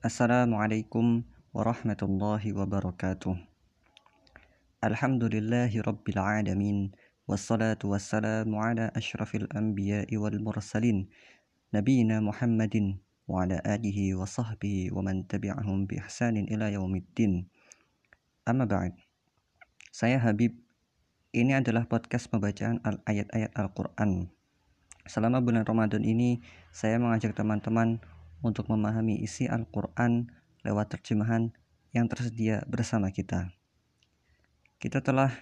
Assalamualaikum warahmatullahi wabarakatuh. Alhamdulillahi rabbil alamin wassalatu wassalamu ala asyrafil anbiya'i wal mursalin nabiyina Muhammadin wa ala alihi wa sahbihi wa man tabi'ahum bi ihsanin ila yaumiddin. Amma ba'd. Saya Habib. Ini adalah podcast pembacaan ayat-ayat Al-Qur'an. Selama bulan Ramadan ini, saya mengajak teman-teman untuk memahami isi Al-Quran lewat terjemahan yang tersedia bersama kita. Kita telah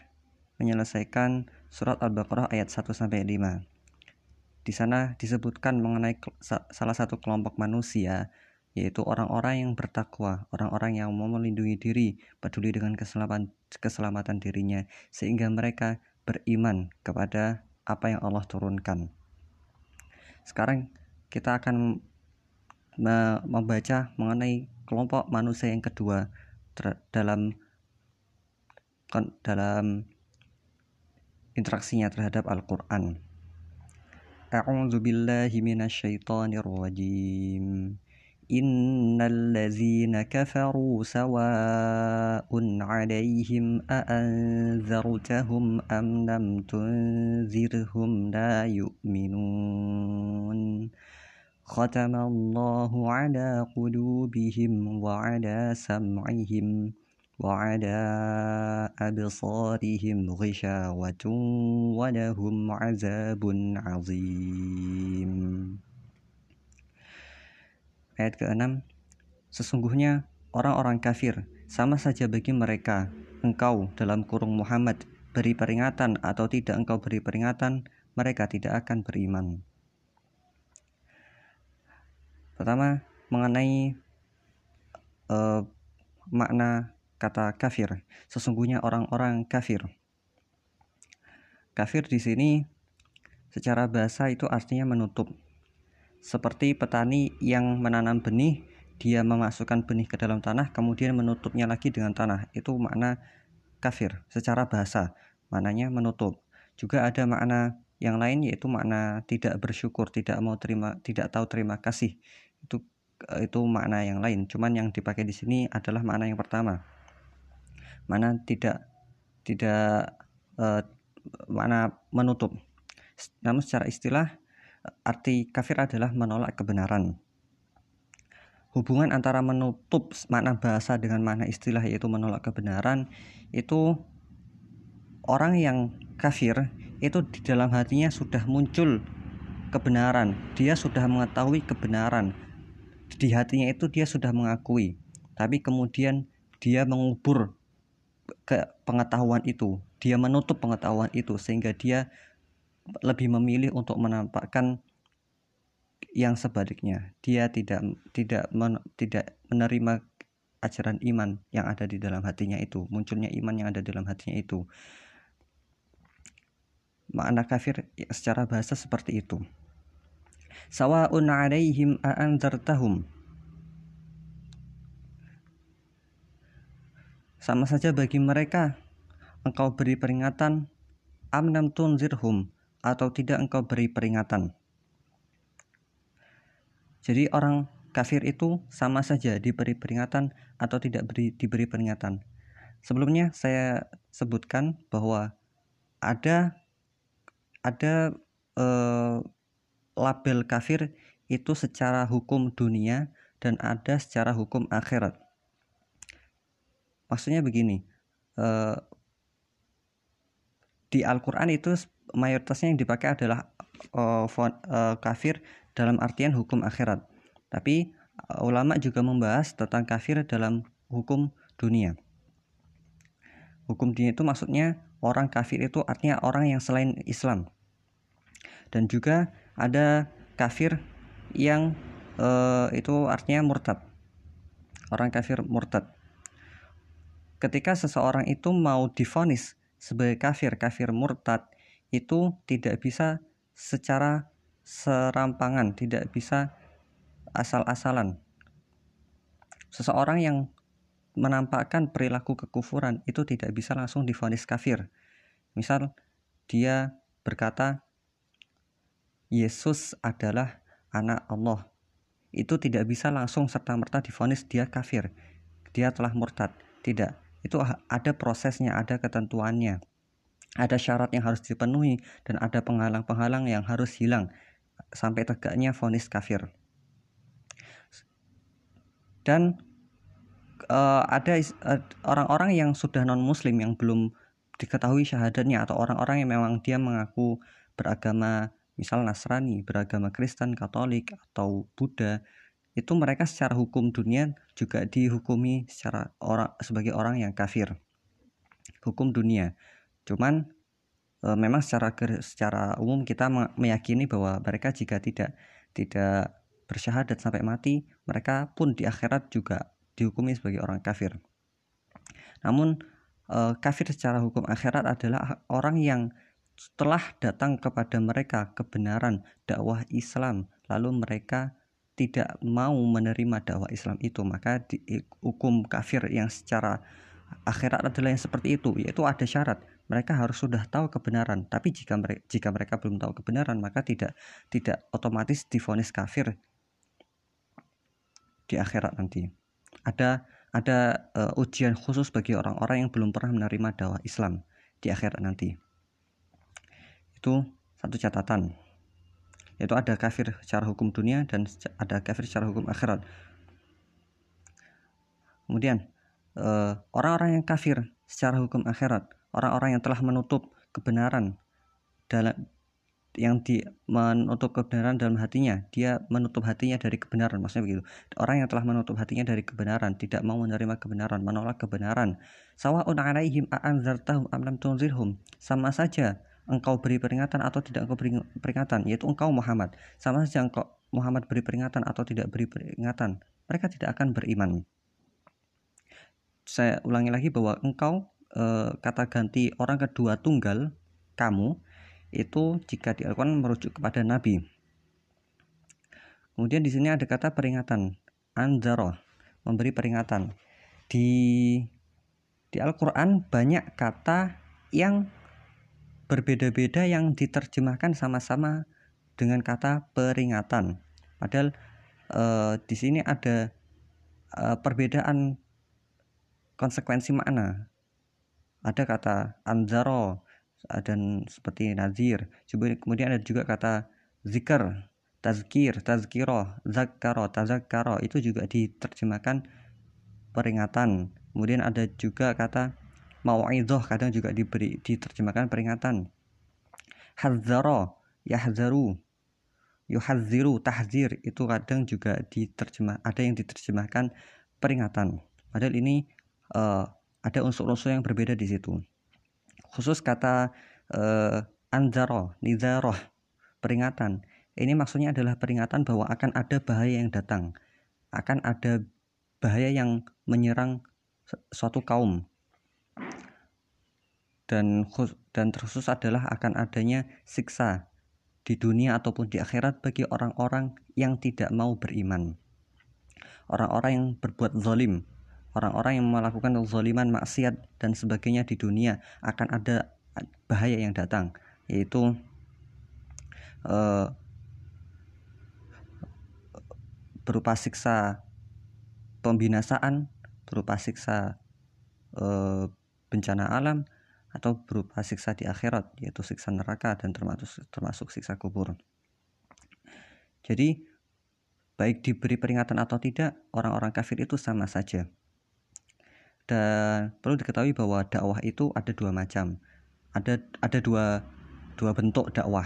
menyelesaikan surat Al-Baqarah ayat 1-5. Di sana disebutkan mengenai salah satu kelompok manusia yaitu orang-orang yang bertakwa, orang-orang yang mau melindungi diri, peduli dengan keselamatan, keselamatan dirinya, sehingga mereka beriman kepada apa yang Allah turunkan. Sekarang kita akan membaca mengenai kelompok manusia yang kedua dalam dalam interaksinya terhadap Al-Qur'an. A'udzu billahi minasyaitonir rajim. Innal ladzina kafaru sawa'un 'alaihim a anzartahum am lam tunzirhum la yu'minun. ختم الله على قلوبهم وعلى سمعهم وعلى أبصارهم غشاوة ولهم عذاب عظيم Ayat ke-6 Sesungguhnya orang-orang kafir sama saja bagi mereka engkau dalam kurung Muhammad beri peringatan atau tidak engkau beri peringatan mereka tidak akan beriman Pertama, mengenai uh, makna kata kafir. Sesungguhnya orang-orang kafir. Kafir di sini secara bahasa itu artinya menutup. Seperti petani yang menanam benih, dia memasukkan benih ke dalam tanah, kemudian menutupnya lagi dengan tanah. Itu makna kafir secara bahasa. Maknanya menutup. Juga ada makna yang lain yaitu makna tidak bersyukur, tidak mau terima, tidak tahu terima kasih itu eh, itu makna yang lain. Cuman yang dipakai di sini adalah makna yang pertama. Mana tidak tidak uh, makna menutup. Namun secara istilah arti kafir adalah menolak kebenaran. Hubungan antara menutup makna bahasa dengan makna istilah yaitu menolak kebenaran itu orang yang kafir itu di dalam hatinya sudah muncul kebenaran. Dia sudah mengetahui kebenaran di hatinya itu dia sudah mengakui tapi kemudian dia mengubur ke pengetahuan itu dia menutup pengetahuan itu sehingga dia lebih memilih untuk menampakkan yang sebaliknya. Dia tidak tidak men, tidak menerima ajaran iman yang ada di dalam hatinya itu munculnya iman yang ada di dalam hatinya itu. Makna kafir secara bahasa seperti itu sawa'un 'alaihim a'anzartahum. Sama saja bagi mereka engkau beri peringatan amnam tunzirhum atau tidak engkau beri peringatan. Jadi orang kafir itu sama saja diberi peringatan atau tidak beri, diberi peringatan. Sebelumnya saya sebutkan bahwa ada ada eh, label kafir itu secara hukum dunia dan ada secara hukum akhirat. Maksudnya begini, eh, di Al-Quran itu mayoritasnya yang dipakai adalah eh, eh, kafir dalam artian hukum akhirat. Tapi ulama juga membahas tentang kafir dalam hukum dunia. Hukum dunia itu maksudnya orang kafir itu artinya orang yang selain Islam. Dan juga ada kafir yang uh, itu artinya murtad. Orang kafir murtad. Ketika seseorang itu mau difonis sebagai kafir, kafir murtad, itu tidak bisa secara serampangan, tidak bisa asal-asalan. Seseorang yang menampakkan perilaku kekufuran itu tidak bisa langsung difonis kafir. Misal dia berkata Yesus adalah anak Allah. itu tidak bisa langsung serta-merta difonis dia kafir, dia telah murtad. Tidak, itu ada prosesnya, ada ketentuannya. Ada syarat yang harus dipenuhi dan ada penghalang-penghalang yang harus hilang sampai tegaknya vonis kafir. Dan uh, ada uh, orang-orang yang sudah non muslim yang belum diketahui syahadatnya atau orang-orang yang memang dia mengaku beragama misal Nasrani, beragama Kristen, Katolik atau Buddha, itu mereka secara hukum dunia juga dihukumi secara orang sebagai orang yang kafir. Hukum dunia. Cuman e, memang secara secara umum kita meyakini bahwa mereka jika tidak tidak bersyahadat sampai mati, mereka pun di akhirat juga dihukumi sebagai orang kafir. Namun e, kafir secara hukum akhirat adalah orang yang setelah datang kepada mereka kebenaran dakwah Islam, lalu mereka tidak mau menerima dakwah Islam itu, maka hukum kafir yang secara akhirat adalah yang seperti itu, yaitu ada syarat mereka harus sudah tahu kebenaran. Tapi jika mereka jika mereka belum tahu kebenaran, maka tidak tidak otomatis difonis kafir di akhirat nanti. Ada ada uh, ujian khusus bagi orang-orang yang belum pernah menerima dakwah Islam di akhirat nanti itu satu catatan yaitu ada kafir secara hukum dunia dan ada kafir secara hukum akhirat. Kemudian eh, orang-orang yang kafir secara hukum akhirat orang-orang yang telah menutup kebenaran dalam yang di menutup kebenaran dalam hatinya dia menutup hatinya dari kebenaran maksudnya begitu. Orang yang telah menutup hatinya dari kebenaran tidak mau menerima kebenaran menolak kebenaran. Alaihim sama saja engkau beri peringatan atau tidak engkau beri peringatan yaitu engkau Muhammad. Sama saja engkau Muhammad beri peringatan atau tidak beri peringatan mereka tidak akan beriman. Saya ulangi lagi bahwa engkau e, kata ganti orang kedua tunggal kamu itu jika dilakukan merujuk kepada nabi. Kemudian di sini ada kata peringatan anzaro memberi peringatan. Di di Al-Qur'an banyak kata yang berbeda-beda yang diterjemahkan sama-sama dengan kata peringatan. Padahal eh, di sini ada eh, perbedaan konsekuensi makna. Ada kata anzaro dan seperti nazir. Kemudian ada juga kata zikr, tazkir, tazkiro, zakaro, tazakaro itu juga diterjemahkan peringatan. Kemudian ada juga kata mau'idhah kadang juga diberi diterjemahkan peringatan. Hadzara yahzaru yuhadziru tahzir. Itu kadang juga diterjemah ada yang diterjemahkan peringatan. Padahal ini uh, ada unsur-unsur yang berbeda di situ. Khusus kata uh, anzaro nizaro peringatan. Ini maksudnya adalah peringatan bahwa akan ada bahaya yang datang. Akan ada bahaya yang menyerang suatu kaum dan dan terkhusus adalah akan adanya siksa di dunia ataupun di akhirat bagi orang-orang yang tidak mau beriman. Orang-orang yang berbuat zalim, orang-orang yang melakukan zaliman, maksiat dan sebagainya di dunia akan ada bahaya yang datang, yaitu uh, berupa siksa pembinasaan, berupa siksa uh, bencana alam atau berupa siksa di akhirat yaitu siksa neraka dan termasuk termasuk siksa kubur. Jadi baik diberi peringatan atau tidak orang-orang kafir itu sama saja. Dan perlu diketahui bahwa dakwah itu ada dua macam. Ada ada dua dua bentuk dakwah.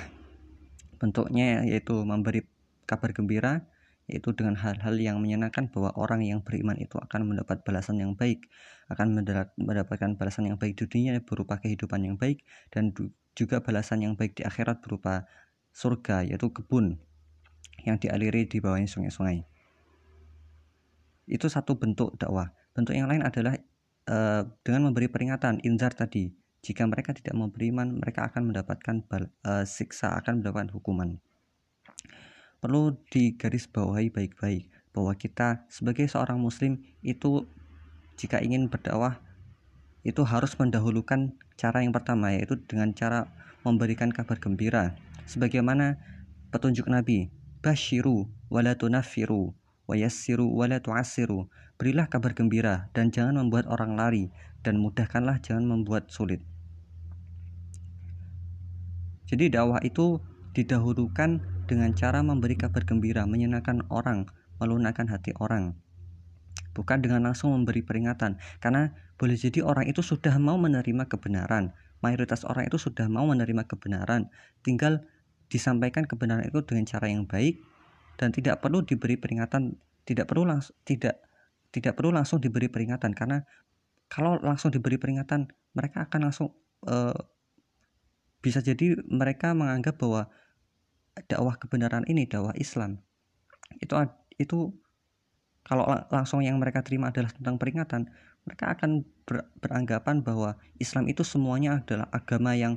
Bentuknya yaitu memberi kabar gembira yaitu dengan hal-hal yang menyenangkan bahwa orang yang beriman itu akan mendapat balasan yang baik, akan mendapatkan balasan yang baik di dunia berupa kehidupan yang baik dan juga balasan yang baik di akhirat berupa surga yaitu kebun yang dialiri di bawahnya sungai-sungai. Itu satu bentuk dakwah. Bentuk yang lain adalah uh, dengan memberi peringatan inzar tadi. Jika mereka tidak mau beriman, mereka akan mendapatkan bal, uh, siksa, akan mendapatkan hukuman perlu digarisbawahi baik-baik bahwa kita sebagai seorang muslim itu jika ingin berdakwah itu harus mendahulukan cara yang pertama yaitu dengan cara memberikan kabar gembira sebagaimana petunjuk Nabi basyiru walatunafiru wa yassiru wa la tu'assiru. Berilah kabar gembira dan jangan membuat orang lari dan mudahkanlah jangan membuat sulit. Jadi dakwah itu didahulukan dengan cara memberi kabar gembira, menyenangkan orang, melunakkan hati orang. Bukan dengan langsung memberi peringatan, karena boleh jadi orang itu sudah mau menerima kebenaran. Mayoritas orang itu sudah mau menerima kebenaran, tinggal disampaikan kebenaran itu dengan cara yang baik dan tidak perlu diberi peringatan, tidak perlu langsung tidak tidak perlu langsung diberi peringatan karena kalau langsung diberi peringatan mereka akan langsung uh, bisa jadi mereka menganggap bahwa dakwah kebenaran ini dakwah Islam. Itu itu kalau langsung yang mereka terima adalah tentang peringatan mereka akan ber, beranggapan bahwa Islam itu semuanya adalah agama yang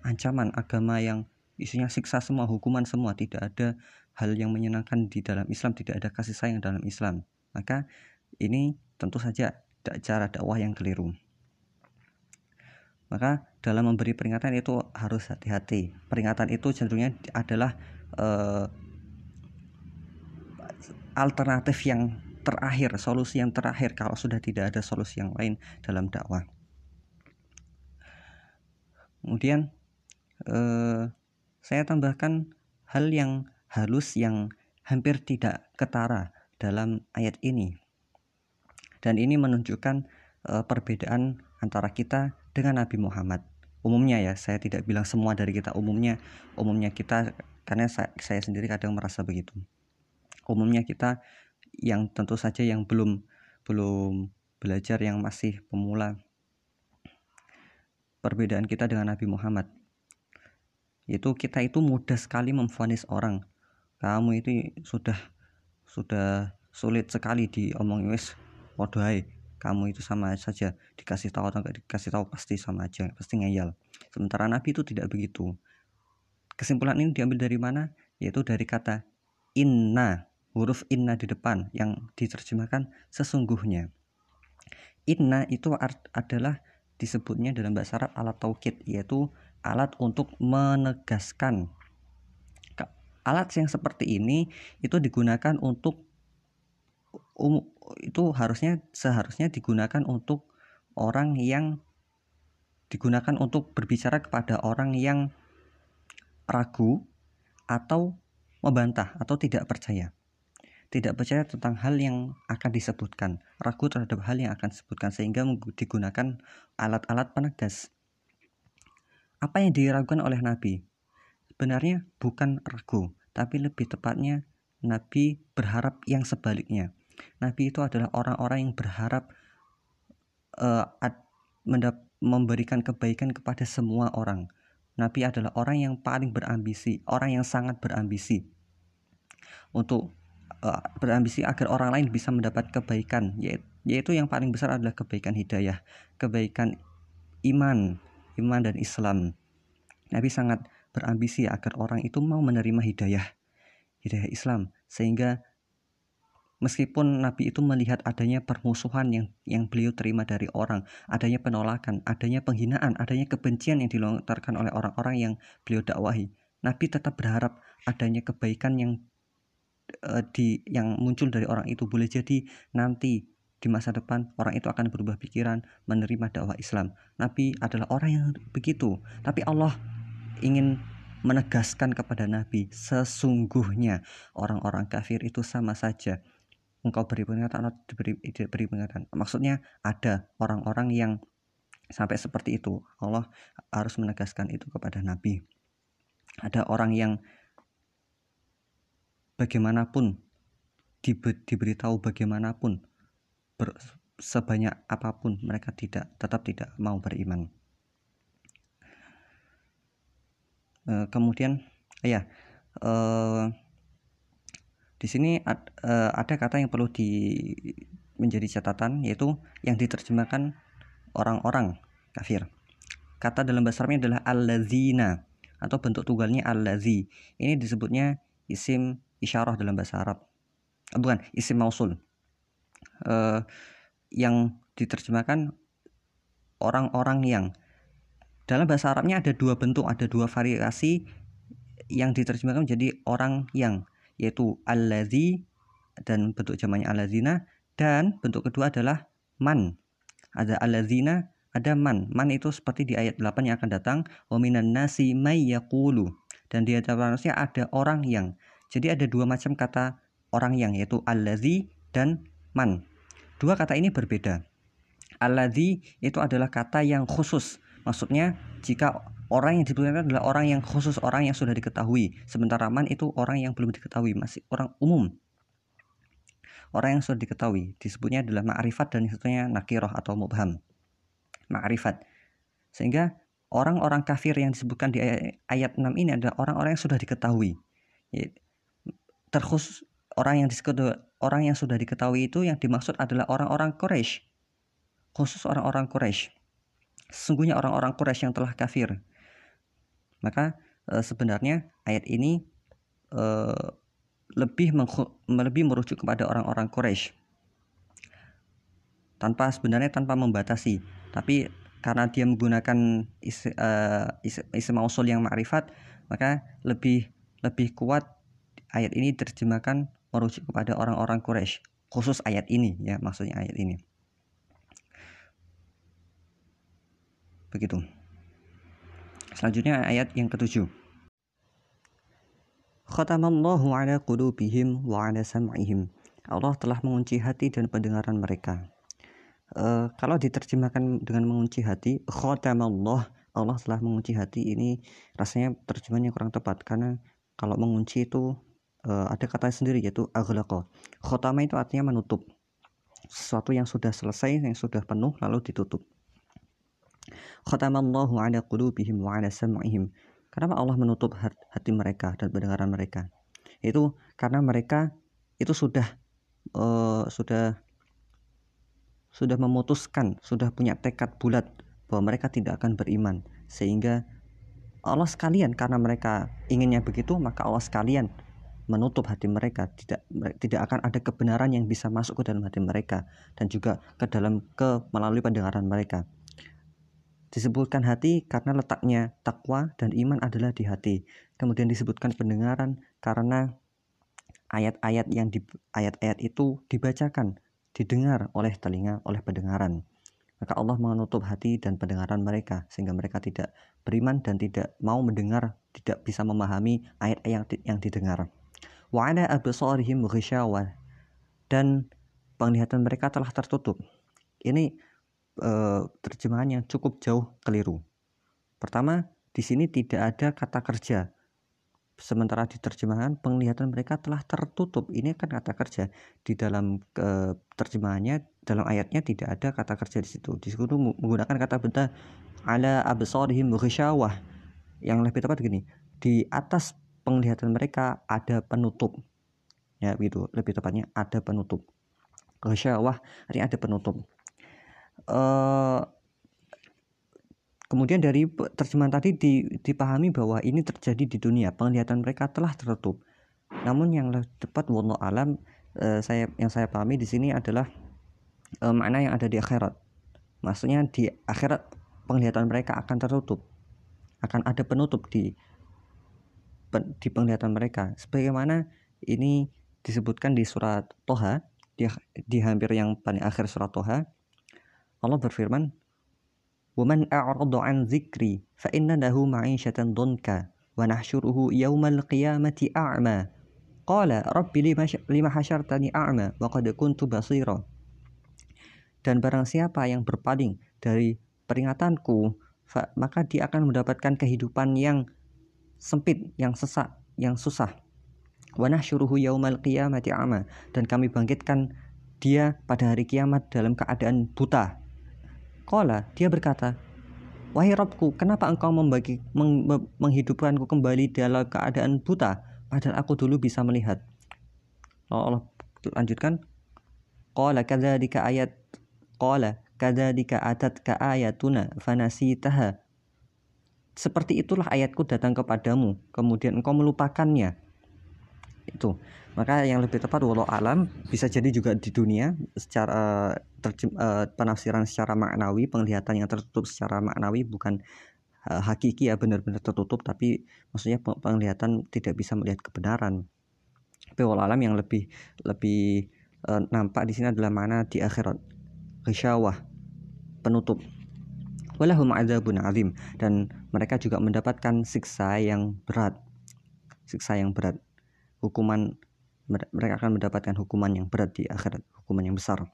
ancaman agama yang isinya siksa semua hukuman semua. Tidak ada hal yang menyenangkan di dalam Islam tidak ada kasih sayang dalam Islam. Maka ini tentu saja cara dakwah yang keliru. Maka dalam memberi peringatan itu harus hati-hati. Peringatan itu cenderungnya adalah uh, alternatif yang terakhir, solusi yang terakhir kalau sudah tidak ada solusi yang lain dalam dakwah. Kemudian uh, saya tambahkan hal yang halus yang hampir tidak ketara dalam ayat ini dan ini menunjukkan uh, perbedaan antara kita dengan Nabi Muhammad umumnya ya saya tidak bilang semua dari kita umumnya umumnya kita karena saya, saya sendiri kadang merasa begitu. Umumnya kita yang tentu saja yang belum belum belajar yang masih pemula perbedaan kita dengan Nabi Muhammad. Itu kita itu mudah sekali memfonis orang. Kamu itu sudah sudah sulit sekali diomongin wis waduh kamu itu sama saja. Dikasih tahu atau nggak dikasih tahu pasti sama aja pasti ngeyel. Sementara Nabi itu tidak begitu. Kesimpulan ini diambil dari mana? Yaitu dari kata inna huruf inna di depan yang diterjemahkan sesungguhnya. Inna itu adalah disebutnya dalam bahasa Arab alat taukid yaitu alat untuk menegaskan. Alat yang seperti ini itu digunakan untuk um, itu harusnya seharusnya digunakan untuk orang yang digunakan untuk berbicara kepada orang yang ragu atau membantah atau tidak percaya. Tidak percaya tentang hal yang akan disebutkan, ragu terhadap hal yang akan disebutkan sehingga digunakan alat-alat penegas. Apa yang diragukan oleh Nabi? Sebenarnya bukan ragu, tapi lebih tepatnya Nabi berharap yang sebaliknya. Nabi itu adalah orang-orang yang berharap uh, memberikan kebaikan kepada semua orang. Nabi adalah orang yang paling berambisi, orang yang sangat berambisi untuk uh, berambisi agar orang lain bisa mendapat kebaikan, yaitu yang paling besar adalah kebaikan hidayah, kebaikan iman, iman dan Islam. Nabi sangat berambisi agar orang itu mau menerima hidayah hidayah Islam sehingga meskipun Nabi itu melihat adanya permusuhan yang yang beliau terima dari orang, adanya penolakan, adanya penghinaan, adanya kebencian yang dilontarkan oleh orang-orang yang beliau dakwahi, Nabi tetap berharap adanya kebaikan yang uh, di yang muncul dari orang itu. Boleh jadi nanti di masa depan orang itu akan berubah pikiran menerima dakwah Islam. Nabi adalah orang yang begitu, tapi Allah ingin menegaskan kepada Nabi sesungguhnya orang-orang kafir itu sama saja engkau beri peringatan atau diberi, tidak beri peringatan. Maksudnya ada orang-orang yang sampai seperti itu. Allah harus menegaskan itu kepada Nabi. Ada orang yang bagaimanapun diberitahu bagaimanapun ber, sebanyak apa pun mereka tidak tetap tidak mau beriman. Eh, kemudian ya uh, di sini uh, ada kata yang perlu di menjadi catatan yaitu yang diterjemahkan orang-orang kafir. Kata dalam bahasa Arabnya adalah al-lazina atau bentuk tunggalnya al-lazi. Ini disebutnya isim isyarah dalam bahasa Arab. bukan, isim mausul. Uh, yang diterjemahkan orang-orang yang dalam bahasa Arabnya ada dua bentuk, ada dua variasi yang diterjemahkan menjadi orang yang yaitu allazi dan bentuk jamaknya alazina dan bentuk kedua adalah man. Ada alazina ada man. Man itu seperti di ayat 8 yang akan datang waminan nasi may yaqulu. Dan di antara manusia ada orang yang. Jadi ada dua macam kata orang yang yaitu allazi dan man. Dua kata ini berbeda. Allazi itu adalah kata yang khusus. Maksudnya jika orang yang disebutkan adalah orang yang khusus orang yang sudah diketahui. Sementara man itu orang yang belum diketahui masih orang umum. Orang yang sudah diketahui disebutnya adalah ma'rifat dan disebutnya nakiroh atau mubham. Ma'rifat. Sehingga orang-orang kafir yang disebutkan di ayat 6 ini adalah orang-orang yang sudah diketahui. Terkhusus orang yang disebut orang yang sudah diketahui itu yang dimaksud adalah orang-orang Quraisy khusus orang-orang Quraisy sesungguhnya orang-orang Quraisy yang telah kafir maka e, sebenarnya ayat ini e, lebih lebih merujuk kepada orang-orang Quraisy. Tanpa sebenarnya tanpa membatasi. Tapi karena dia menggunakan is, uh, is, isim mausul yang ma'rifat maka lebih lebih kuat ayat ini terjemahkan merujuk kepada orang-orang Quraisy. Khusus ayat ini ya maksudnya ayat ini. Begitu selanjutnya ayat yang ketujuh Khatamallahu ala qulubihim wa ala sam'ihim. Allah telah mengunci hati dan pendengaran mereka. Uh, kalau diterjemahkan dengan mengunci hati, khatamallah Allah telah mengunci hati ini rasanya terjemahannya kurang tepat karena kalau mengunci itu uh, ada kata sendiri yaitu aghlaqa. Khotama itu artinya menutup. Sesuatu yang sudah selesai, yang sudah penuh lalu ditutup. Khatamallahu ala qulubihim wa ala sam'ihim. Kenapa Allah menutup hati mereka dan pendengaran mereka? Itu karena mereka itu sudah uh, sudah sudah memutuskan, sudah punya tekad bulat bahwa mereka tidak akan beriman sehingga Allah sekalian karena mereka inginnya begitu maka Allah sekalian menutup hati mereka tidak tidak akan ada kebenaran yang bisa masuk ke dalam hati mereka dan juga ke dalam ke melalui pendengaran mereka Disebutkan hati karena letaknya takwa dan iman adalah di hati. Kemudian disebutkan pendengaran karena ayat-ayat yang di ayat-ayat itu dibacakan, didengar oleh telinga, oleh pendengaran. Maka Allah menutup hati dan pendengaran mereka sehingga mereka tidak beriman dan tidak mau mendengar, tidak bisa memahami ayat ayat yang didengar. Wa ala absarihim dan penglihatan mereka telah tertutup. Ini uh, terjemahan yang cukup jauh keliru. Pertama, di sini tidak ada kata kerja. Sementara di terjemahan penglihatan mereka telah tertutup. Ini kan kata kerja. Di dalam uh, terjemahannya dalam ayatnya tidak ada kata kerja di situ. Di situ menggunakan kata benda ala absarihim ghisyawah. Yang lebih tepat gini, di atas penglihatan mereka ada penutup. Ya, begitu. Lebih tepatnya ada penutup. Ghisyawah artinya ada penutup. Uh, kemudian dari terjemahan tadi dipahami bahwa ini terjadi di dunia. Penglihatan mereka telah tertutup. Namun yang tepat wallahu alam uh, saya yang saya pahami di sini adalah uh, makna yang ada di akhirat. Maksudnya di akhirat penglihatan mereka akan tertutup. Akan ada penutup di di penglihatan mereka. Sebagaimana ini disebutkan di surat Toha di, di hampir yang paling akhir surat Toha Allah berfirman, وَمَنْ أَعْرَضُ عَنْ ذِكْرِي فَإِنَّ لَهُ مَعِيشَةً ma'isyatan وَنَحْشُرُهُ يَوْمَ الْقِيَامَةِ أَعْمَى قَالَ رَبِّ لِمَ حَشَرْتَنِي أَعْمَى وَقَدْ كُنْتُ بَصِيرًا. Dan barang siapa yang berpaling dari peringatanku, maka dia akan mendapatkan kehidupan yang sempit, yang sesak, yang susah. وَنَحْشُرُهُ يَوْمَ الْقِيَامَةِ أَعْمَى dan kami bangkitkan dia pada hari kiamat dalam keadaan buta. Kola, dia berkata, Wahai Robku, kenapa engkau membagi, meng, menghidupkanku kembali dalam keadaan buta, padahal aku dulu bisa melihat. Lalu Allah lanjutkan, Qala kadzalika ayat Qala kadzalika atatka ayatuna fanasitaha. Seperti itulah ayatku datang kepadamu, kemudian engkau melupakannya. Itu. Maka yang lebih tepat walau alam bisa jadi juga di dunia secara terjem, uh, penafsiran secara maknawi penglihatan yang tertutup secara maknawi bukan uh, hakiki ya benar-benar tertutup tapi maksudnya penglihatan tidak bisa melihat kebenaran. Tapi alam yang lebih lebih e, nampak di sini adalah mana di akhirat. Ghisyawah penutup. Walahum adzabun azim dan mereka juga mendapatkan siksa yang berat. Siksa yang berat hukuman mereka akan mendapatkan hukuman yang berat di akhirat hukuman yang besar.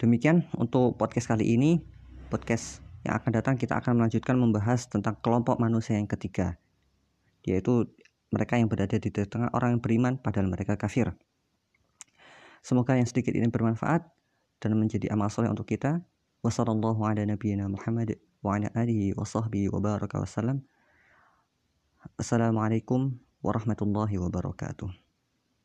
Demikian untuk podcast kali ini. Podcast yang akan datang kita akan melanjutkan membahas tentang kelompok manusia yang ketiga yaitu mereka yang berada di tengah orang yang beriman padahal mereka kafir. Semoga yang sedikit ini bermanfaat dan menjadi amal soleh untuk kita. Wassalamualaikum warahmatullahi Muhammad wa ala alihi wa sahbihi wa baraka wasallam. Assalamualaikum warahmatullahi wabarakatuh.